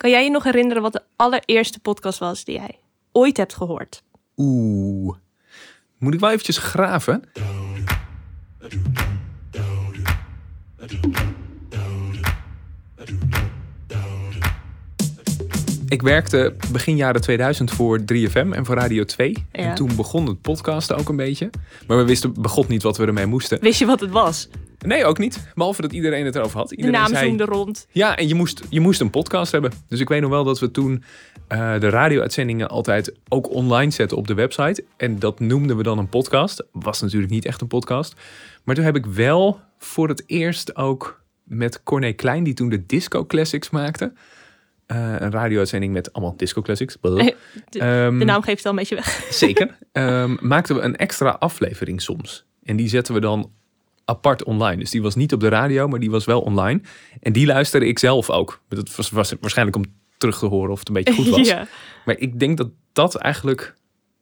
Kan jij je nog herinneren wat de allereerste podcast was die jij ooit hebt gehoord? Oeh. Moet ik wel eventjes graven? Ik werkte begin jaren 2000 voor 3FM en voor Radio 2. Ja. En toen begon het podcasten ook een beetje. Maar we wisten begot niet wat we ermee moesten. Wist je wat het was? Nee, ook niet. Behalve dat iedereen het erover had. De Iedereen naam zei, zoomde rond. Ja, en je moest, je moest een podcast hebben. Dus ik weet nog wel dat we toen eh, de radio-uitzendingen altijd ook online zetten op de website. En dat noemden we dan een podcast. Was natuurlijk niet echt een podcast. Maar toen heb ik wel voor het eerst ook met Corné Klein, die toen de Disco Classics maakte. eh, een radio-uitzending met allemaal Disco Classics. De, Ehm, de naam geeft het al een beetje weg. Zeker. Ehm, maakten we een extra aflevering soms. En die zetten we dan apart online. Dus die was niet op de radio, maar die was wel online. En die luisterde ik zelf ook. Dat was, was waarschijnlijk om terug te horen of het een beetje goed was. ja. Maar ik denk dat dat eigenlijk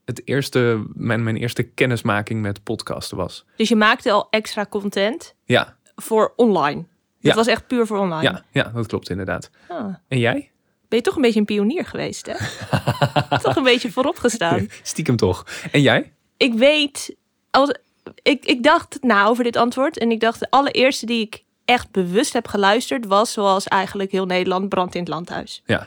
het eerste, mijn, mijn eerste kennismaking met podcasten was. Dus je maakte al extra content Ja, voor online. Ja. Het was echt puur voor online. ja, ja, dat klopt inderdaad. Ah. En jij? Ben je toch een beetje een pionier geweest, hè? toch een beetje voorop gestaan. Stiekem toch. En jij? Ik weet, als, ik, ik dacht na over dit antwoord en ik dacht de allereerste die ik echt bewust heb geluisterd was zoals eigenlijk heel Nederland brand in het landhuis. Ja,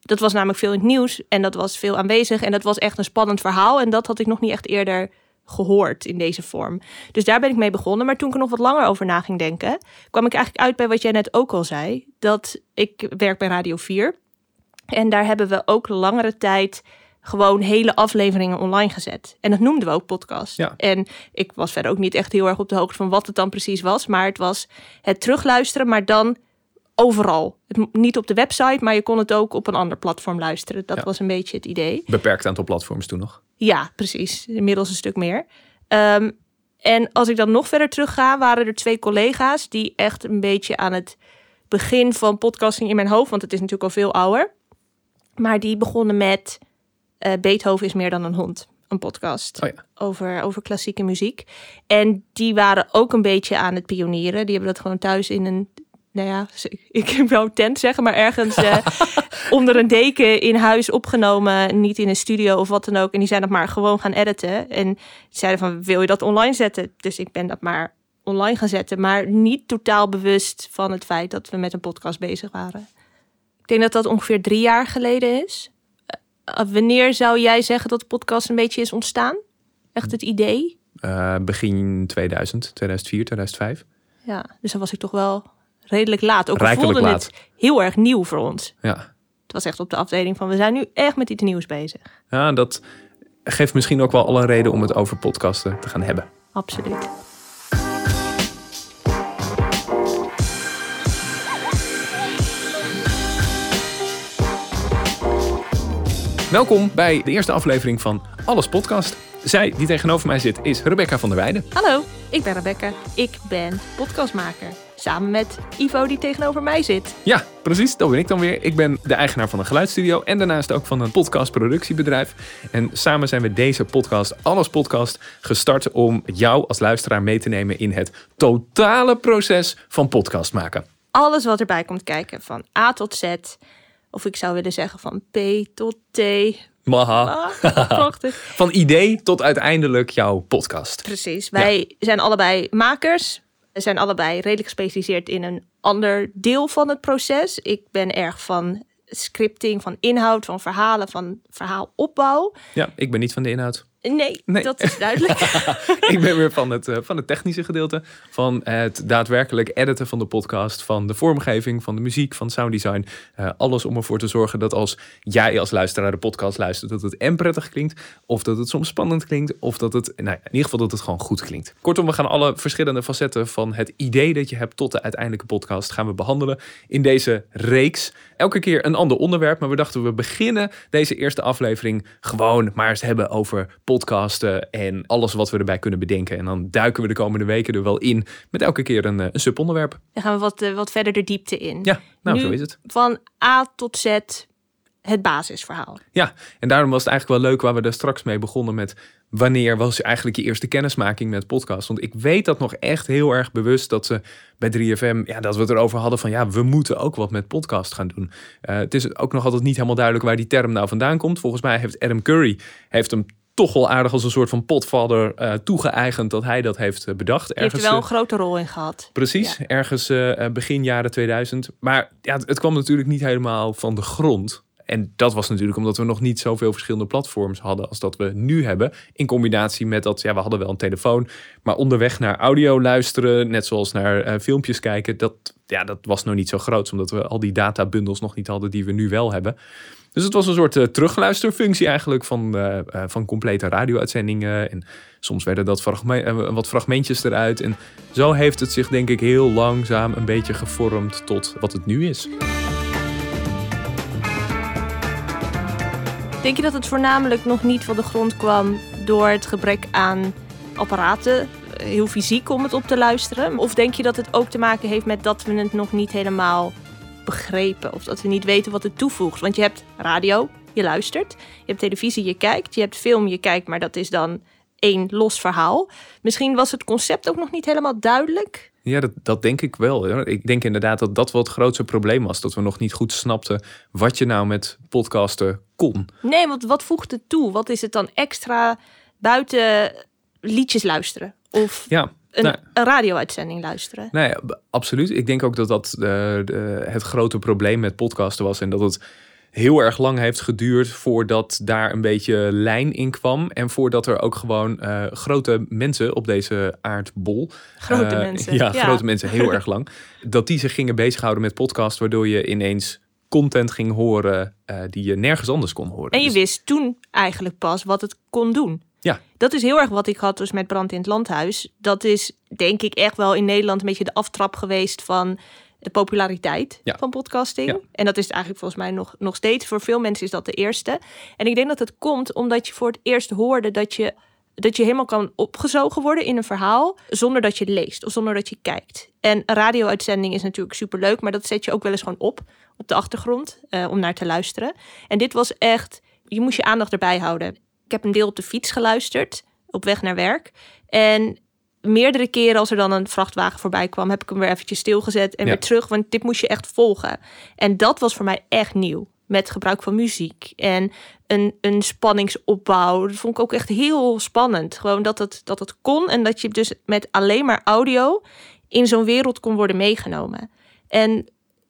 Dat was namelijk veel in het nieuws en dat was veel aanwezig en dat was echt een spannend verhaal en dat had ik nog niet echt eerder gehoord in deze vorm. Dus daar ben ik mee begonnen. Maar toen ik er nog wat langer over na ging denken, kwam ik eigenlijk uit bij wat jij net ook al zei. Dat ik werk bij Radio 4. En daar hebben we ook langere tijd gewoon hele afleveringen online gezet. En dat noemden we ook podcast. Ja. En ik was verder ook niet echt heel erg op de hoogte van wat het dan precies was. Maar het was het terugluisteren, maar dan overal. Het, niet op de website, maar je kon het ook op een ander platform luisteren. Dat Ja. was een beetje het idee. beperkt aantal platforms toen nog. Ja, precies. Inmiddels een stuk meer. Ehm, en als ik dan nog verder terug ga, waren er twee collega's die echt een beetje aan het begin van podcasting in mijn hoofd, want het is natuurlijk al veel ouder, maar die begonnen met eh, Beethoven is meer dan een hond, een podcast Oh ja. over, over klassieke muziek. En die waren ook een beetje aan het pionieren. Die hebben dat gewoon thuis in een, nou ja, ik wou tent zeggen, maar ergens eh, onder een deken in huis opgenomen. Niet in een studio of wat dan ook. En die zijn dat maar gewoon gaan editen. En zeiden van, wil je dat online zetten? Dus ik ben dat maar online gaan zetten. Maar niet totaal bewust van het feit dat we met een podcast bezig waren. Ik denk dat dat ongeveer drie jaar geleden is. Eh, wanneer zou jij zeggen dat de podcast een beetje is ontstaan? Echt het idee? Eh, begin 2000, 2004, 2005. Ja, dus dan was ik toch wel redelijk laat. Ook Rijkelijk voelde laat. het heel erg nieuw voor ons. Ja. Het was echt op de afdeling van we zijn nu echt met iets nieuws bezig. ja, dat geeft misschien ook wel alle reden om het over podcasten te gaan hebben. Absoluut. Welkom bij de eerste aflevering van Alles Podcast. Zij die tegenover mij zit is Rebecca van der Weijden. Hallo, ik ben Rebecca. Ik ben podcastmaker. Samen met Ivo die tegenover mij zit. Ja, precies, dat ben ik dan weer. Ik ben de eigenaar van een geluidsstudio en daarnaast ook van een podcastproductiebedrijf. En samen zijn we deze podcast, Alles Podcast, gestart om jou als luisteraar mee te nemen in het totale proces van podcast maken. Alles wat erbij komt kijken, van A tot Z. Of ik zou willen zeggen van P tot T. Maha. Ah, prachtig. Van idee tot uiteindelijk jouw podcast. Precies. Wij zijn allebei makers. We zijn allebei redelijk gespecialiseerd in een ander deel van het proces. Ik ben erg van scripting, van inhoud, van verhalen, van verhaalopbouw. Ja, ik ben niet van de inhoud. Nee, Nee. dat is duidelijk. ik ben weer van het, eh, van het technische gedeelte. Van het daadwerkelijk editen van de podcast. Van de vormgeving, van de muziek, van sounddesign. Eh, alles om ervoor te zorgen dat als jij als luisteraar de podcast luistert... dat het en prettig klinkt. Of dat het soms spannend klinkt. Of dat het, nou ja, in ieder geval dat het gewoon goed klinkt. Kortom, we gaan alle verschillende facetten van het idee dat je hebt... tot de uiteindelijke podcast gaan we behandelen in deze reeks. Elke keer een ander onderwerp. Maar we dachten we beginnen deze eerste aflevering gewoon maar eens hebben over podcasten en alles wat we erbij kunnen bedenken. En dan duiken we de komende weken er wel in met elke keer een, eh, een subonderwerp. Dan gaan we wat, eh, wat verder de diepte in. Ja, nou Nu zo is het. Van A tot Z het basisverhaal. Ja, en daarom was het eigenlijk wel leuk waar we er straks mee begonnen met wanneer was eigenlijk je eerste kennismaking met podcast? Want ik weet dat nog echt heel erg bewust dat ze bij 3FM, ja, dat we het erover hadden van ja, we moeten ook wat met podcast gaan doen. Uh, het is ook nog altijd niet helemaal duidelijk waar die term nou vandaan komt. Volgens mij heeft Adam Curry heeft hem toch wel aardig als een soort van potvader uh, toegeëigend dat hij dat heeft uh, bedacht. Ergens, heeft er wel een grote rol in gehad. Precies, ja. ergens begin jaren 2000. Maar ja, het, het kwam natuurlijk niet helemaal van de grond. En dat was natuurlijk omdat we nog niet zoveel verschillende platforms hadden als dat we nu hebben. In combinatie met dat, ja, we hadden wel een telefoon, maar onderweg naar audio luisteren, net zoals naar uh, filmpjes kijken, dat, ja, dat was nog niet zo groot, omdat we al die databundels nog niet hadden die we nu wel hebben. Dus het was een soort uh, terugluisterfunctie eigenlijk van, uh, van complete radio-uitzendingen. En soms werden dat wat fragmentjes eruit. En zo heeft het zich denk ik heel langzaam een beetje gevormd tot wat het nu is. Denk je dat het voornamelijk nog niet van de grond kwam door het gebrek aan apparaten, heel fysiek om het op te luisteren? Of denk je dat het ook te maken heeft met dat we het nog niet helemaal begrepen of dat we niet weten wat het toevoegt? Want je hebt radio, je luistert, je hebt televisie, je kijkt, je hebt film, je kijkt, maar dat is dan één los verhaal. Misschien was het concept ook nog niet helemaal duidelijk. Ja, dat, dat denk ik wel. Ik denk inderdaad dat dat wel het grootste probleem was. Dat we nog niet goed snapten wat je nou met podcasten kon. Nee, want wat voegt het toe? Wat is het dan extra buiten liedjes luisteren? Of ja, een, een radio-uitzending luisteren? Ja, absoluut. Ik denk ook dat dat de, de, het grote probleem met podcasten was. En dat het heel erg lang heeft geduurd voordat daar een beetje lijn in kwam. En voordat er ook gewoon uh, grote mensen op deze aardbol. Grote uh, mensen. Ja, ja, grote mensen, heel erg lang. Dat die zich gingen bezighouden met podcast, waardoor je ineens content ging horen uh, die je nergens anders kon horen. En je dus... wist toen eigenlijk pas wat het kon doen. Ja. Dat is heel erg wat ik had dus met Brand in het Landhuis. Dat is denk ik echt wel in Nederland een beetje de aftrap geweest van de populariteit ja. van podcasting. Ja. En dat is eigenlijk volgens mij nog, nog steeds. Voor veel mensen is dat de eerste. En ik denk dat het komt omdat je voor het eerst hoorde dat je, dat je helemaal kan opgezogen worden in een verhaal. zonder dat je het leest of zonder dat je kijkt. En radio-uitzending is natuurlijk superleuk, maar dat zet je ook wel eens gewoon op op de achtergrond uh, om naar te luisteren. En dit was echt, je moest je aandacht erbij houden. Ik heb een deel op de fiets geluisterd op weg naar werk. En meerdere keren als er dan een vrachtwagen voorbij kwam, heb ik hem weer eventjes stilgezet en Ja. weer terug. Want dit moest je echt volgen. En dat was voor mij echt nieuw. Met gebruik van muziek en een, een spanningsopbouw. Dat vond ik ook echt heel spannend. Gewoon dat het, dat het kon en dat je dus met alleen maar audio in zo'n wereld kon worden meegenomen. En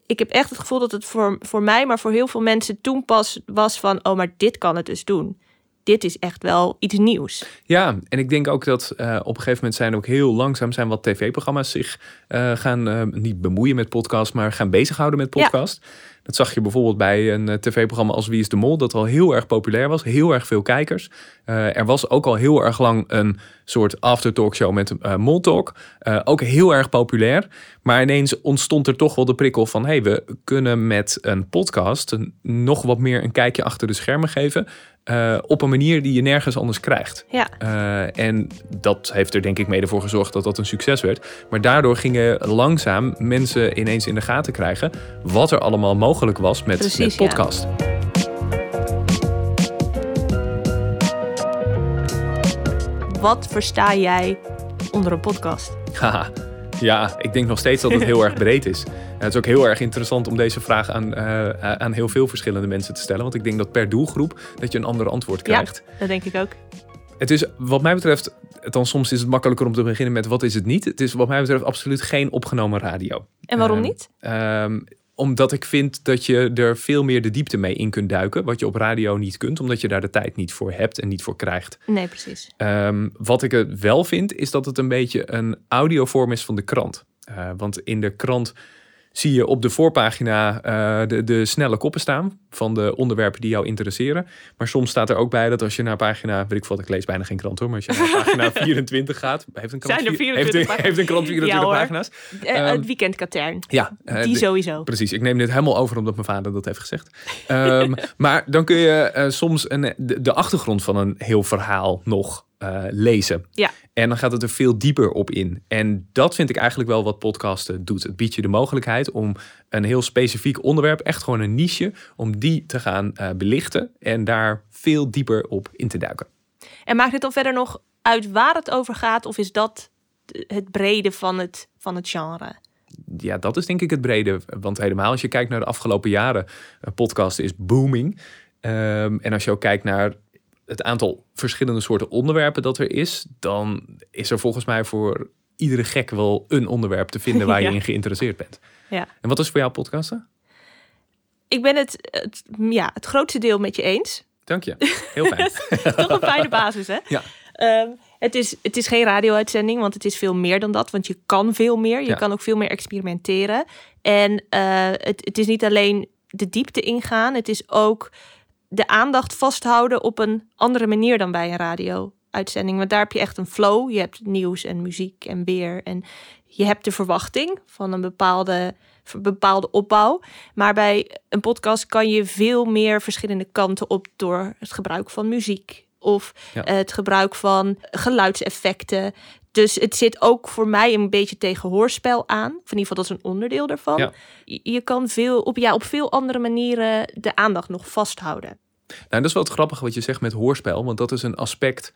ik heb echt het gevoel dat het voor, voor mij, maar voor heel veel mensen toen pas was van, oh, maar dit kan het dus doen. Dit is echt wel iets nieuws. Ja, en ik denk ook dat uh, op een gegeven moment zijn ook heel langzaam zijn wat tv-programma's zich uh, gaan uh, niet bemoeien met podcast, maar gaan bezighouden met podcast. Ja. Dat zag je bijvoorbeeld bij een tv-programma als Wie is de Mol, dat al heel erg populair was, heel erg veel kijkers. er was ook al heel erg lang een soort aftertalkshow met Moltalk, ook heel erg populair. Maar ineens ontstond er toch wel de prikkel van, hey, we kunnen met een podcast nog wat meer een kijkje achter de schermen geven. Uh, op een manier die je nergens anders krijgt. Ja. Uh, en dat heeft er denk ik mede voor gezorgd dat dat een succes werd. Maar daardoor gingen langzaam mensen ineens in de gaten krijgen wat er allemaal mogelijk was met, Precies, met podcast. Ja. Wat versta jij onder een podcast? Haha. Ja, ik denk nog steeds dat het heel erg breed is. Het is ook heel erg interessant om deze vraag aan, uh, aan heel veel verschillende mensen te stellen. Want ik denk dat per doelgroep dat je een ander antwoord krijgt. Ja, dat denk ik ook. Het is wat mij betreft, dan soms is het makkelijker om te beginnen met wat is het niet. Het is wat mij betreft absoluut geen opgenomen radio. En waarom uh, niet? Uh, omdat ik vind dat je er veel meer de diepte mee in kunt duiken. Wat je op radio niet kunt, omdat je daar de tijd niet voor hebt en niet voor krijgt. Nee, precies. Um, wat ik het wel vind, is dat het een beetje een audiovorm is van de krant. Uh, want in de krant zie je op de voorpagina uh, de, de snelle koppen staan van de onderwerpen die jou interesseren. Maar soms staat er ook bij dat als je naar pagina, weet ik wat, ik lees bijna geen krant hoor, maar als je naar pagina 24 gaat, heeft een krant, Zijn er 24 heeft, een, heeft een krant 24 ja, pagina's. Uh, um, het weekendkatern. Ja. Uh, die sowieso. Precies, ik neem dit helemaal over omdat mijn vader dat heeft gezegd. um, maar dan kun je soms een, de, de achtergrond van een heel verhaal nog uh, lezen. Ja. En dan gaat het er veel dieper op in. En dat vind ik eigenlijk wel wat podcasten doet. Het biedt je de mogelijkheid om een heel specifiek onderwerp, echt gewoon een niche, om die te gaan uh, belichten en daar veel dieper op in te duiken. En maakt het dan verder nog uit waar het over gaat? Of is dat het brede van het, van het genre? Ja, dat is denk ik het brede. Want helemaal als je kijkt naar de afgelopen jaren, podcast is booming. Ehm, en als je ook kijkt naar het aantal verschillende soorten onderwerpen dat er is, dan is er volgens mij voor iedere gek wel een onderwerp te vinden waar je in geïnteresseerd bent. Ja. En wat is voor jou podcasten? Ik ben het, het, ja, het grootste deel met je eens. Dank je. Heel fijn. Toch een fijne basis, hè? Ja. Ehm, het, is, het is geen radio-uitzending, want het is veel meer dan dat. Want je kan veel meer. Je Ja. kan ook veel meer experimenteren. En eh, het, het is niet alleen de diepte ingaan. Het is ook de aandacht vasthouden op een andere manier dan bij een radio-uitzending. Want daar heb je echt een flow. Je hebt nieuws en muziek en weer. En je hebt de verwachting van een bepaalde, bepaalde opbouw. Maar bij een podcast kan je veel meer verschillende kanten op door het gebruik van muziek of Ja. het gebruik van geluidseffecten. Dus het zit ook voor mij een beetje tegen hoorspel aan. Of in ieder geval dat is een onderdeel daarvan. Ja. Je, je kan veel op, ja, op veel andere manieren de aandacht nog vasthouden. Nou, dat is wel het grappige wat je zegt met hoorspel. Want dat is een aspect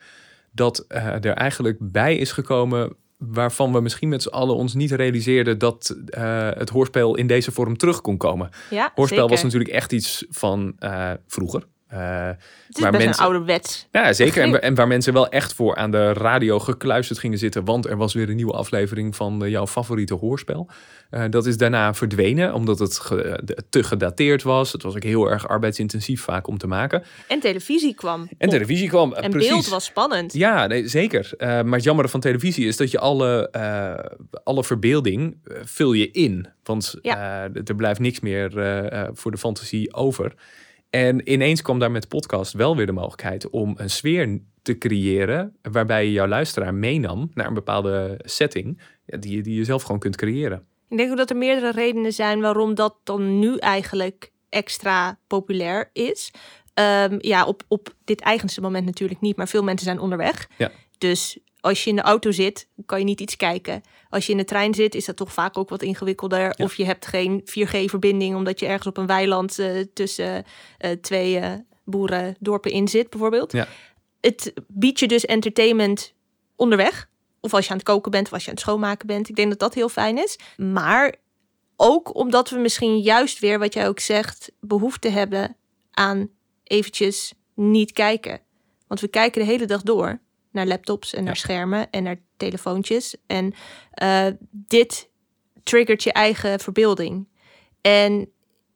dat eh, er eigenlijk bij is gekomen. Waarvan we misschien met z'n allen ons niet realiseerden dat eh, het hoorspel in deze vorm terug kon komen. Ja, Hoorspel zeker. was natuurlijk echt iets van eh, vroeger. Eh, Het is waar best mensen- een ouderwets. ja, zeker. En, en waar mensen wel echt voor aan de radio gekluisterd gingen zitten. Want er was weer een nieuwe aflevering van eh, jouw favoriete hoorspel. Eh, dat is daarna verdwenen, omdat het ge- de- te gedateerd was. Het was ook heel erg arbeidsintensief vaak om te maken. En televisie kwam. En op. televisie kwam. En precies. beeld was spannend. Ja, nee, zeker. Maar het jammere van televisie is dat je alle, alle verbeelding vul je in. Want Ja. er blijft niks meer voor de fantasie over. En ineens kwam daar met podcast wel weer de mogelijkheid om een sfeer te creëren. waarbij je jouw luisteraar meenam naar een bepaalde setting. die, je- die je zelf gewoon kunt creëren. Ik denk ook dat er meerdere redenen zijn waarom dat dan nu eigenlijk extra populair is. Ehm, ja, op, op dit eigenste moment natuurlijk niet, maar veel mensen zijn onderweg. Ja. Dus als je in de auto zit, kan je niet iets kijken. Als je in de trein zit, is dat toch vaak ook wat ingewikkelder. Ja. Of je hebt geen 4G-verbinding omdat je ergens op een weiland eh, tussen eh, twee eh boerendorpen in zit, bijvoorbeeld. Ja. Het biedt je dus entertainment onderweg. Of als je aan het koken bent, of als je aan het schoonmaken bent. Ik denk dat dat heel fijn is. Maar ook omdat we misschien juist weer, wat jij ook zegt, behoefte hebben aan eventjes niet kijken. Want we kijken de hele dag door naar laptops en naar schermen en naar telefoontjes. En eh, dit triggert je eigen verbeelding. En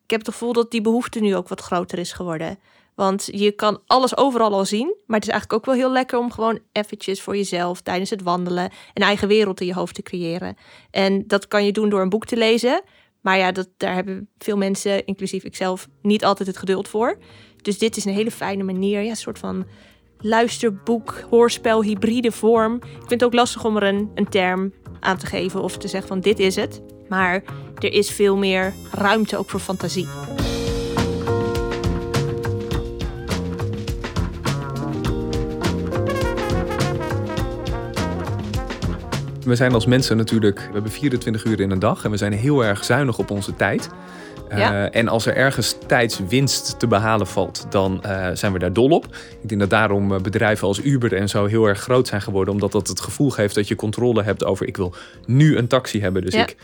ik heb het gevoel dat die behoefte nu ook wat groter is geworden. Want je kan alles overal al zien. Maar het is eigenlijk ook wel heel lekker om gewoon eventjes voor jezelf tijdens het wandelen een eigen wereld in je hoofd te creëren. En dat kan je doen door een boek te lezen. Maar ja, dat, daar hebben veel mensen, inclusief ikzelf, niet altijd het geduld voor. Dus dit is een hele fijne manier. Ja, een soort van luisterboek, hoorspel, hybride vorm. Ik vind het ook lastig om er een, een term aan te geven of te zeggen van dit is het. Maar er is veel meer ruimte ook voor fantasie. We zijn als mensen natuurlijk, we hebben 24 uur in een dag en we zijn heel erg zuinig op onze tijd. Eh, en als er ergens tijdswinst te behalen valt, dan eh, zijn we daar dol op. Ik denk dat daarom eh, bedrijven als Uber en zo heel erg groot zijn geworden. Omdat dat het gevoel geeft dat je controle hebt over ik wil nu een taxi hebben. Dus Ja. ik,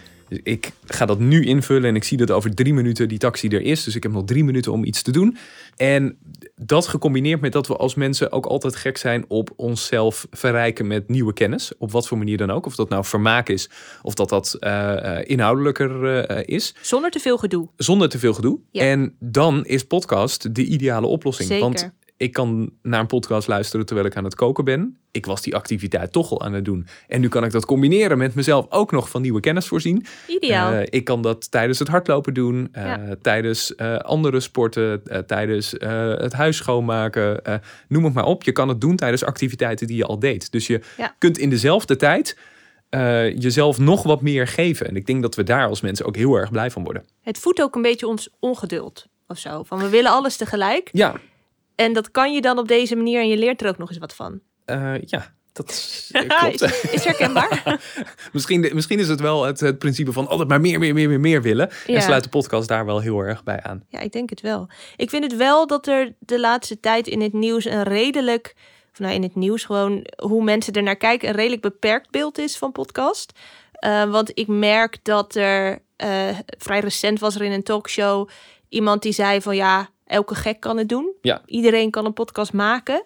ik ga dat nu invullen en ik zie dat over drie minuten die taxi er is. Dus ik heb nog drie minuten om iets te doen. En dat gecombineerd met dat we als mensen ook altijd gek zijn op onszelf verrijken met nieuwe kennis. Op wat voor manier dan ook. Of dat nou vermaak is of dat dat eh, eh, inhoudelijker eh, is. Zonder te veel gedoe. Zonder te veel gedoe. Ja. En dan is podcast de ideale oplossing. Zeker. Want ik kan naar een podcast luisteren terwijl ik aan het koken ben. Ik was die activiteit toch al aan het doen. En nu kan ik dat combineren met mezelf ook nog van nieuwe kennis voorzien. Ideaal. Eh, ik kan dat tijdens het hardlopen doen, eh, Ja. tijdens eh, andere sporten, tijdens het huis schoonmaken. noem het maar op. Je kan het doen tijdens activiteiten die je al deed. Dus je Ja. kunt in dezelfde tijd jezelf nog wat meer geven. En ik denk dat we daar als mensen ook heel erg blij van worden. Het voedt ook een beetje ons ongeduld of zo. Van we willen alles tegelijk. Ja, En dat kan je dan op deze manier en je leert er ook nog eens wat van. eh, ja. Dat is- klopt. is, is herkenbaar. misschien, misschien is het wel het, het principe van altijd maar meer, meer, meer, meer, meer willen. Ja. En sluit de podcast daar wel heel erg bij aan. ja, ik denk het wel. Ik vind het wel dat er de laatste tijd in het nieuws een redelijk of nou in het nieuws gewoon hoe mensen er naar kijken, een redelijk beperkt beeld is van podcast. Uh, want ik merk dat er uh, vrij recent was er in een talkshow iemand die zei van ja, elke gek kan het doen. Ja. Iedereen kan een podcast maken.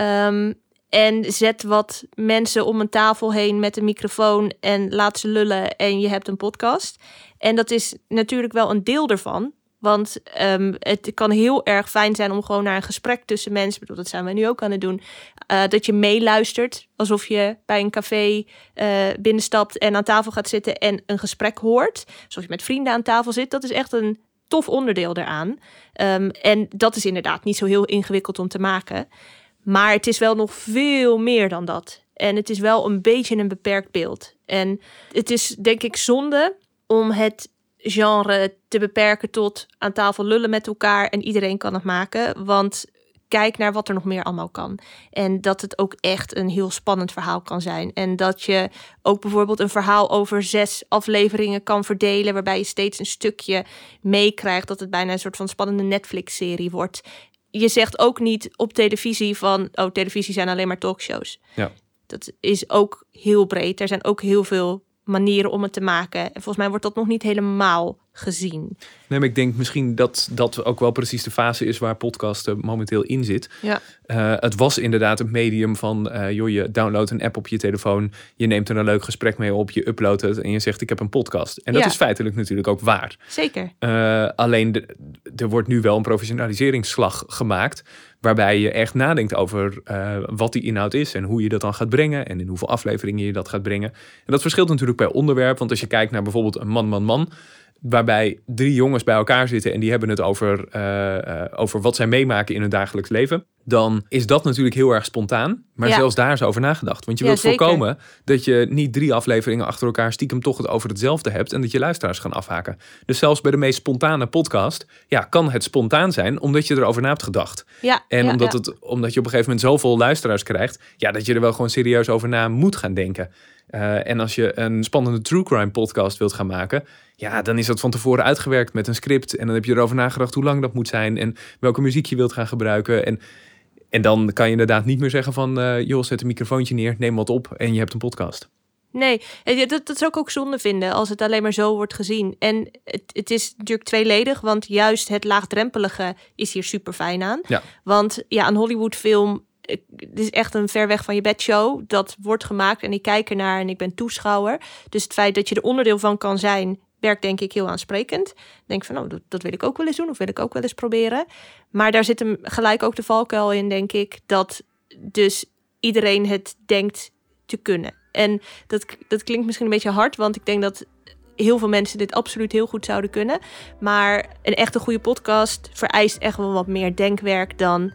Um, en zet wat mensen om een tafel heen met een microfoon en laat ze lullen en je hebt een podcast. En dat is natuurlijk wel een deel ervan. Want um, het kan heel erg fijn zijn om gewoon naar een gesprek tussen mensen, bedoel, dat zijn we nu ook aan het doen, uh, dat je meeluistert alsof je bij een café uh, binnenstapt en aan tafel gaat zitten en een gesprek hoort. Zoals je met vrienden aan tafel zit. Dat is echt een tof onderdeel daaraan. Um, en dat is inderdaad niet zo heel ingewikkeld om te maken. Maar het is wel nog veel meer dan dat. En het is wel een beetje een beperkt beeld. En het is denk ik zonde om het genre te beperken tot aan tafel lullen met elkaar en iedereen kan het maken. Want kijk naar wat er nog meer allemaal kan. En dat het ook echt een heel spannend verhaal kan zijn. En dat je ook bijvoorbeeld een verhaal over zes afleveringen kan verdelen, waarbij je steeds een stukje meekrijgt. Dat het bijna een soort van spannende Netflix-serie wordt je zegt ook niet op televisie van, oh, televisie zijn alleen maar talkshows. Ja. Dat is ook heel breed. Er zijn ook heel veel manieren om het te maken. En volgens mij wordt dat nog niet helemaal gezien. Nee, maar ik denk misschien dat dat ook wel precies de fase is waar podcasten momenteel in zit. Ja. Uh, het was inderdaad een medium van, uh, joh, je downloadt een app op je telefoon, je neemt er een leug gesprek mee op, je uploadt het en je zegt ik heb een podcast. En dat Ja. is feitelijk natuurlijk ook waar. Zeker. Uh, alleen de- er wordt nu wel een professionaliseringsslag gemaakt. Waarbij je echt nadenkt over wat die inhoud is en hoe je dat dan gaat brengen. En in hoeveel afleveringen je dat gaat brengen. En dat verschilt natuurlijk per onderwerp. Want als je kijkt naar bijvoorbeeld een man, man, man. Waarbij drie jongens bij elkaar zitten en die hebben het over, uh, uh, over wat zij meemaken in hun dagelijks leven. Dan is dat natuurlijk heel erg spontaan. Maar Ja. zelfs daar is over nagedacht. Want je Ja, wilt zeker. voorkomen dat je niet drie afleveringen achter elkaar stiekem toch het over hetzelfde hebt. En dat je luisteraars gaan afhaken. Dus zelfs bij de meest spontane podcast ja, kan het spontaan zijn omdat je erover na hebt gedacht. Ja. En ja, omdat. Het, omdat je op een gegeven moment zoveel luisteraars krijgt, ja, dat je er wel gewoon serieus over na moet gaan denken. Uh, en als je een spannende true crime podcast wilt gaan maken, ja, dan is dat van tevoren uitgewerkt met een script. En dan heb je erover nagedacht hoe lang dat moet zijn en welke muziek je wilt gaan gebruiken. En, en dan kan je inderdaad niet meer zeggen van, uh, joh, zet een microfoontje neer, neem wat op en je hebt een podcast. Nee, eh, dat, dat zou ik ook zonde vinden als het alleen maar zo wordt gezien. En het, het is natuurlijk tweeledig, want juist het laagdrempelige is hier super fijn aan. Ja. Want ja, een Hollywoodfilm, eh, het is echt een ver weg van je bedshow. Dat wordt gemaakt en ik kijk ernaar en ik ben toeschouwer. Dus het feit dat je er onderdeel van kan zijn, werkt denk ik heel aansprekend. Denk van, oh, dat, dat wil ik ook wel eens doen of wil ik ook wel eens proberen. Maar daar zit hem gelijk ook de valkuil in, denk ik, dat dus iedereen het denkt te kunnen. En dat, dat klinkt misschien een beetje hard, want ik denk dat heel veel mensen dit absoluut heel goed zouden kunnen. Maar een echte goede podcast vereist echt wel wat meer denkwerk dan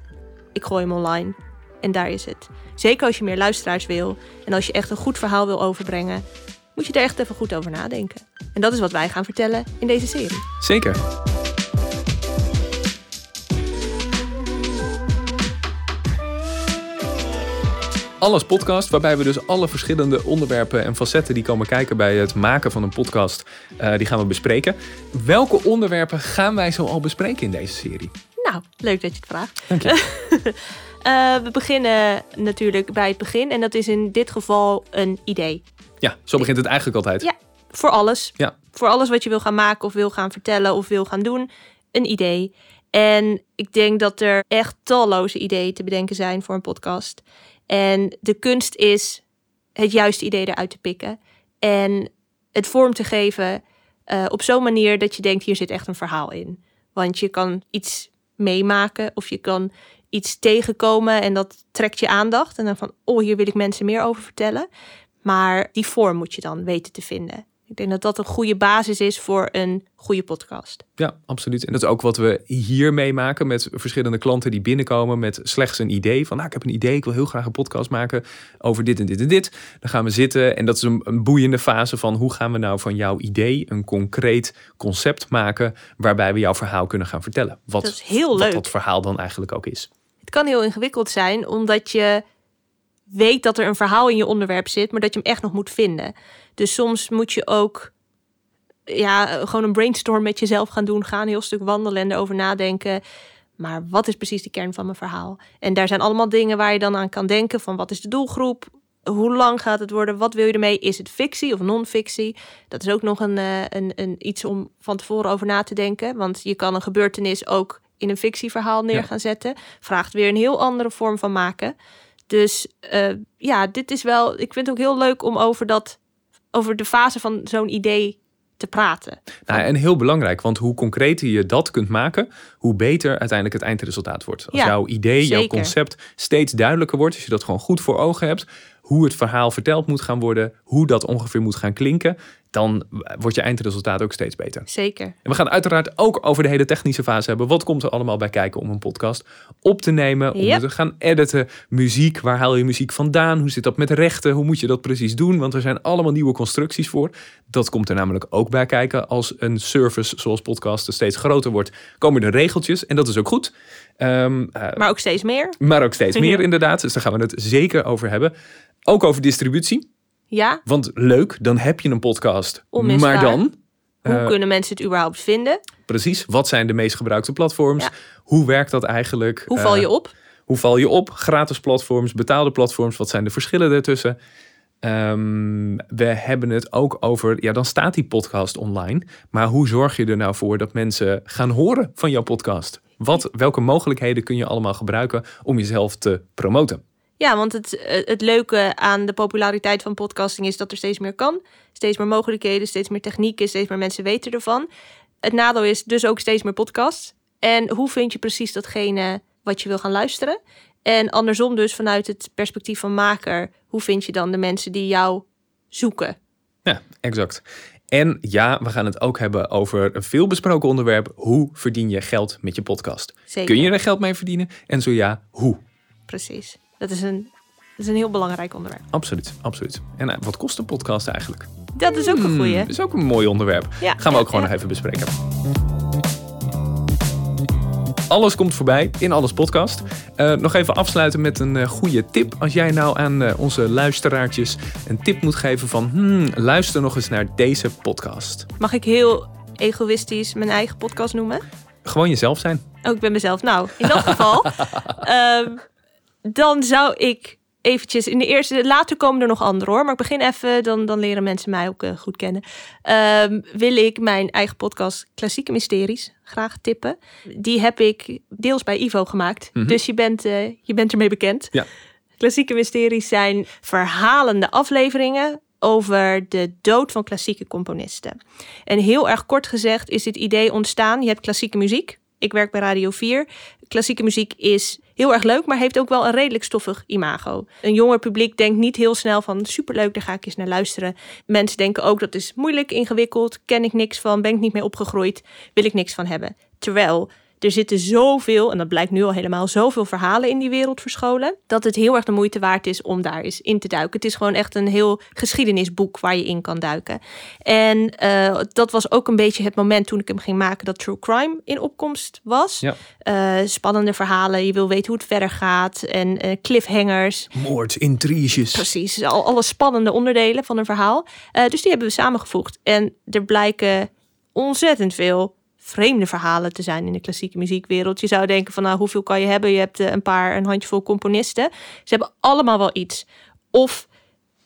ik gooi hem online. En daar is het. Zeker als je meer luisteraars wil en als je echt een goed verhaal wil overbrengen, moet je er echt even goed over nadenken. En dat is wat wij gaan vertellen in deze serie. Zeker. Alles podcast, waarbij we dus alle verschillende onderwerpen en facetten die komen kijken bij het maken van een podcast, uh, die gaan we bespreken. Welke onderwerpen gaan wij zo al bespreken in deze serie? Nou, leuk dat je het vraagt. Dank je. uh, we beginnen natuurlijk bij het begin en dat is in dit geval een idee. Ja, zo begint het eigenlijk altijd. Ja, voor alles. Ja. Voor alles wat je wil gaan maken of wil gaan vertellen of wil gaan doen, een idee. En ik denk dat er echt talloze ideeën te bedenken zijn voor een podcast. En de kunst is het juiste idee eruit te pikken. En het vorm te geven uh, op zo'n manier dat je denkt, hier zit echt een verhaal in. Want je kan iets meemaken of je kan iets tegenkomen en dat trekt je aandacht. En dan van, oh, hier wil ik mensen meer over vertellen. Maar die vorm moet je dan weten te vinden. Ik denk dat dat een goede basis is voor een goede podcast. Ja, absoluut. En dat is ook wat we hier meemaken met verschillende klanten die binnenkomen met slechts een idee. Van, nou, ik heb een idee, ik wil heel graag een podcast maken over dit en dit en dit. Dan gaan we zitten en dat is een, een boeiende fase van hoe gaan we nou van jouw idee een concreet concept maken waarbij we jouw verhaal kunnen gaan vertellen. Wat, dat is heel wat leuk. dat verhaal dan eigenlijk ook is. Het kan heel ingewikkeld zijn, omdat je weet dat er een verhaal in je onderwerp zit, maar dat je hem echt nog moet vinden. Dus soms moet je ook ja, gewoon een brainstorm met jezelf gaan doen. Ga een heel stuk wandelen en erover nadenken. Maar wat is precies de kern van mijn verhaal? En daar zijn allemaal dingen waar je dan aan kan denken: van wat is de doelgroep? Hoe lang gaat het worden? Wat wil je ermee? Is het fictie of non-fictie? Dat is ook nog een, uh, een, een, iets om van tevoren over na te denken. Want je kan een gebeurtenis ook in een fictieverhaal neer gaan zetten. Vraagt weer een heel andere vorm van maken. Dus uh, ja, dit is wel. Ik vind het ook heel leuk om over dat. Over de fase van zo'n idee te praten. Nou, en heel belangrijk, want hoe concreter je dat kunt maken, hoe beter uiteindelijk het eindresultaat wordt. Als jouw idee, zeker. jouw concept steeds duidelijker wordt, als je dat gewoon goed voor ogen hebt, hoe het verhaal verteld moet gaan worden, hoe dat ongeveer moet gaan klinken, dan wordt je eindresultaat ook steeds beter. Zeker. En we gaan uiteraard ook over de hele technische fase hebben. Wat komt er allemaal bij kijken om een podcast op te nemen, om yep. te gaan editen, muziek, waar haal je muziek vandaan, hoe zit dat met rechten, hoe moet je dat precies doen, want er zijn allemaal nieuwe constructies voor. Dat komt er namelijk ook bij kijken als een service zoals podcasten steeds groter wordt, komen er regeltjes en dat is ook goed. Um, maar ook steeds meer. Maar ook steeds meer inderdaad, dus daar gaan we het zeker over hebben. Ook over distributie. Ja. Want leuk, dan heb je een podcast. Maar dan. Hoe uh, kunnen mensen het überhaupt vinden? Precies. Wat zijn de meest gebruikte platforms? Hoe werkt dat eigenlijk? Hoe val je uh, op? Hoe val je op? Gratis platforms, betaalde platforms. Wat zijn de verschillen daartussen? Um, we hebben het ook over, ja, dan staat die podcast online. Maar hoe zorg je er nou voor dat mensen gaan horen van jouw podcast? Wat, welke mogelijkheden kun je allemaal gebruiken om jezelf te promoten? Ja, want het, eh, het leuke aan de populariteit van podcasting is dat er steeds meer kan. Steeds meer mogelijkheden, steeds meer technieken, steeds meer mensen weten ervan. Het nadeel is dus ook steeds meer podcasts. En hoe vind je precies datgene wat je wil gaan luisteren? En andersom dus vanuit het perspectief van maker, hoe vind je dan de mensen die jou zoeken? Ja, exact. En ja, we gaan het ook hebben over een veelbesproken onderwerp. Hoe verdien je geld met je podcast? Zeker. Kun je er geld mee verdienen? En zo ja, hoe? Precies. Dat is een, dat is een heel belangrijk onderwerp. Absoluut, absoluut. En eh, wat kost een podcast eigenlijk? Dat is ook een hmm, goeie. Dat is ook een mooi onderwerp. Ja, Gaan we ook gewoon nog even bespreken. Alles komt voorbij in Alles Podcast. Uh, nog even afsluiten met een uh, goede tip. Als jij nou aan uh, onze luisteraartjes een tip moet geven van... Hmm, luister nog eens naar deze podcast. Mag ik heel egoïstisch mijn eigen podcast noemen? Gewoon jezelf zijn. Oh, ik ben mezelf. Nou, in dat geval... um, dan zou ik eventjes in de eerste, later komen er nog andere hoor, maar ik begin even, dan, dan leren mensen mij ook uh, goed kennen. Um, wil ik mijn eigen podcast Klassieke Mysteries graag tippen. Die heb ik deels bij Ivo gemaakt, mm -hmm. dus je bent, uh, je bent ermee bekend. Ja. Klassieke Mysteries zijn verhalende afleveringen over de dood van klassieke componisten. En heel erg kort gezegd is dit idee ontstaan. Je hebt klassieke muziek. Ik werk bij Radio 4. Klassieke muziek is heel erg leuk, maar heeft ook wel een redelijk stoffig imago. Een jonger publiek denkt niet heel snel van superleuk, daar ga ik eens naar luisteren. Mensen denken ook dat is moeilijk, ingewikkeld, ken ik niks van, ben ik niet mee opgegroeid, wil ik niks van hebben. Terwijl er zitten zoveel, en dat blijkt nu al helemaal, zoveel verhalen in die wereld verscholen. Dat het heel erg de moeite waard is om daar eens in te duiken. Het is gewoon echt een heel geschiedenisboek waar je in kan duiken. En uh, dat was ook een beetje het moment toen ik hem ging maken dat true crime in opkomst was. Ja. Uh, spannende verhalen, je wil weten hoe het verder gaat. En uh, cliffhangers. Moord, intriges. Precies, al, alle spannende onderdelen van een verhaal. dus die hebben we samengevoegd. En er blijken ontzettend veel vreemde verhalen te zijn in de klassieke muziekwereld. Je zou denken van nou, hoeveel kan je hebben? Je hebt eh, een paar, een handjevol componisten. Ze hebben allemaal wel iets. Of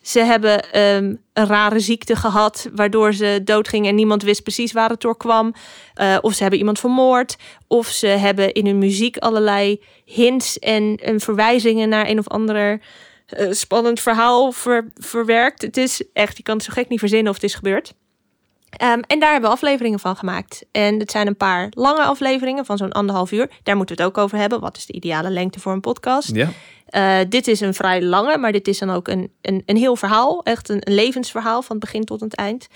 ze hebben um, een rare ziekte gehad, waardoor ze doodgingen en niemand wist precies waar het door kwam. Uh, of ze hebben iemand vermoord. Of ze hebben in hun muziek allerlei hints en, en verwijzingen naar een of ander uh, spannend verhaal ver, verwerkt. Het is echt, je kan het zo gek niet verzinnen of het is gebeurd. Um, en daar hebben we afleveringen van gemaakt. En het zijn een paar lange afleveringen van zo'n anderhalf uur. Daar moeten we het ook over hebben. Wat is de ideale lengte voor een podcast? Ja. Uh, dit is een vrij lange, maar dit is dan ook een, een, een heel verhaal. Echt een, een levensverhaal van het begin tot het eind.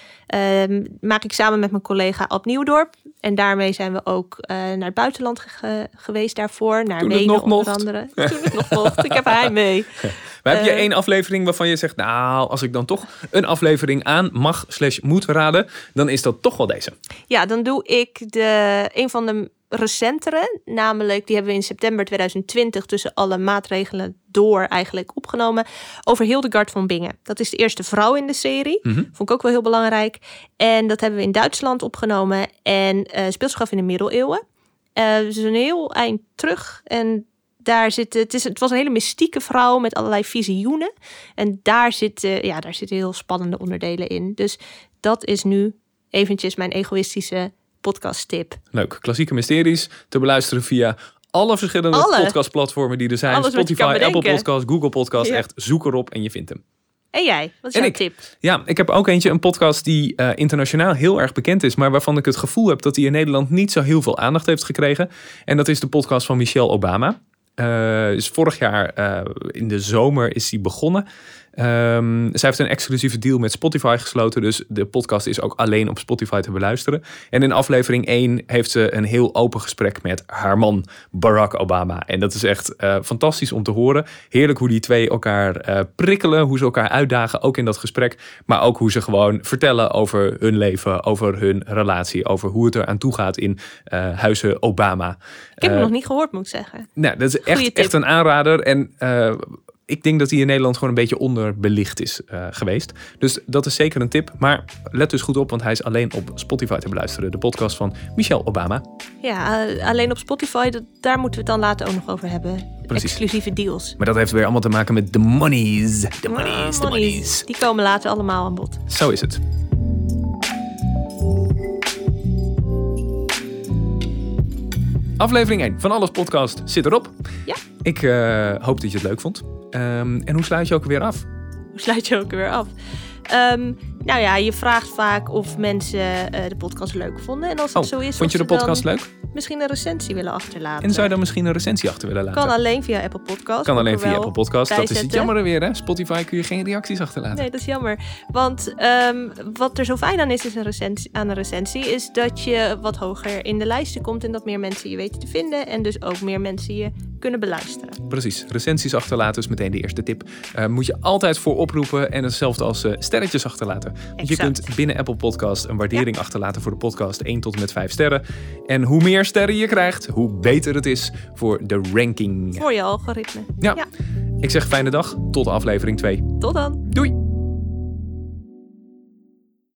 Um, maak ik samen met mijn collega Ab Nieuwdorp. En daarmee zijn we ook uh, naar het buitenland ge geweest daarvoor. Naar Toen Wenen onder mocht. andere. Toen het nog mocht. Ik heb hij mee. Maar heb je één aflevering waarvan je zegt... nou, als ik dan toch een aflevering aan mag slash moet raden... dan is dat toch wel deze. Ja, dan doe ik de, een van de recentere. Namelijk, die hebben we in september 2020 tussen alle maatregelen door eigenlijk opgenomen. Over Hildegard van Bingen. Dat is de eerste vrouw in de serie. Mhm. Vond ik ook wel heel belangrijk. En dat hebben we in Duitsland opgenomen. En uh, speelt zich af in de middeleeuwen. Uh, dus een heel eind terug. En daar zit, het, is, het was een hele mystieke vrouw met allerlei visioenen. En daar zitten, ja, daar zitten heel spannende onderdelen in. Dus dat is nu eventjes mijn egoïstische podcast tip. Leuk. Klassieke mysteries te beluisteren via alle verschillende Alle. podcastplatformen die er zijn. Alles Spotify, Apple. Podcast, Google Podcast. Ja. Echt, zoek erop en je vindt hem. En jij, wat is jouw tip? Ja, ik heb ook eentje, een podcast die eh, internationaal heel erg bekend is, maar waarvan ik het gevoel heb dat hij in Nederland niet zo heel veel aandacht heeft gekregen. En dat is de podcast van Michelle Obama. Eh is vorig jaar eh, in de zomer is die begonnen. Ehm, zij heeft een exclusieve deal met Spotify gesloten. Dus de podcast is ook alleen op Spotify te beluisteren. En in aflevering 1 heeft ze een heel open gesprek met haar man Barack Obama. En dat is echt eh, fantastisch om te horen. Heerlijk hoe die twee elkaar eh, prikkelen. Hoe ze elkaar uitdagen, ook in dat gesprek. Maar ook hoe ze gewoon vertellen over hun leven. Over hun relatie. Over hoe het er aan toe gaat in eh, huizen Obama. Ik heb hem nog niet gehoord, moet ik zeggen. nou, dat is echt, echt een aanrader. En ik denk dat hij in Nederland gewoon een beetje onderbelicht is eh, geweest. Dus dat is zeker een tip. Maar let dus goed op, want hij is alleen op Spotify te beluisteren. De podcast van Michelle Obama. Ja, eh, alleen op Spotify, dat, daar moeten we het dan later ook nog over hebben. Precies. Exclusieve deals. Maar dat heeft weer allemaal te maken met de monies. De monies, de monies. monies. Die komen later allemaal aan bod. Zo is het. Aflevering 1 van Alles Podcast zit erop. Ja. Ik eh, hoop dat je het leuk vond. Ehm, en hoe sluit je ook weer af? Hoe sluit je ook weer af? Ehm, nou ja, je vraagt vaak of mensen eh, de podcast leuk vonden. En als het Oh, zo is, vond je de podcast leuk? misschien een recensie willen achterlaten. En zou je dan misschien een recensie achter willen laten? Kan alleen via Apple Podcast. Kan alleen via Apple Podcast. Dat is het jammer weer, hè? Spotify kun je geen reacties achterlaten. Nee, dat is jammer. Want ehm, wat er zo fijn aan is, is een recensie, aan een recensie, is dat je wat hoger in de lijsten komt en dat meer mensen je weten te vinden en dus ook meer mensen je kunnen beluisteren. Precies, recensies achterlaten is meteen de eerste tip. Eh, moet je altijd voor oproepen en hetzelfde als eh, sterretjes achterlaten. Want je kunt binnen Apple Podcast een waardering achterlaten voor de podcast 1 tot en met 5 sterren. En hoe meer sterren je krijgt, hoe beter het is voor de ranking. Voor je algoritme. Ja, Ja. ik zeg fijne dag, tot aflevering 2. Tot dan! Doei!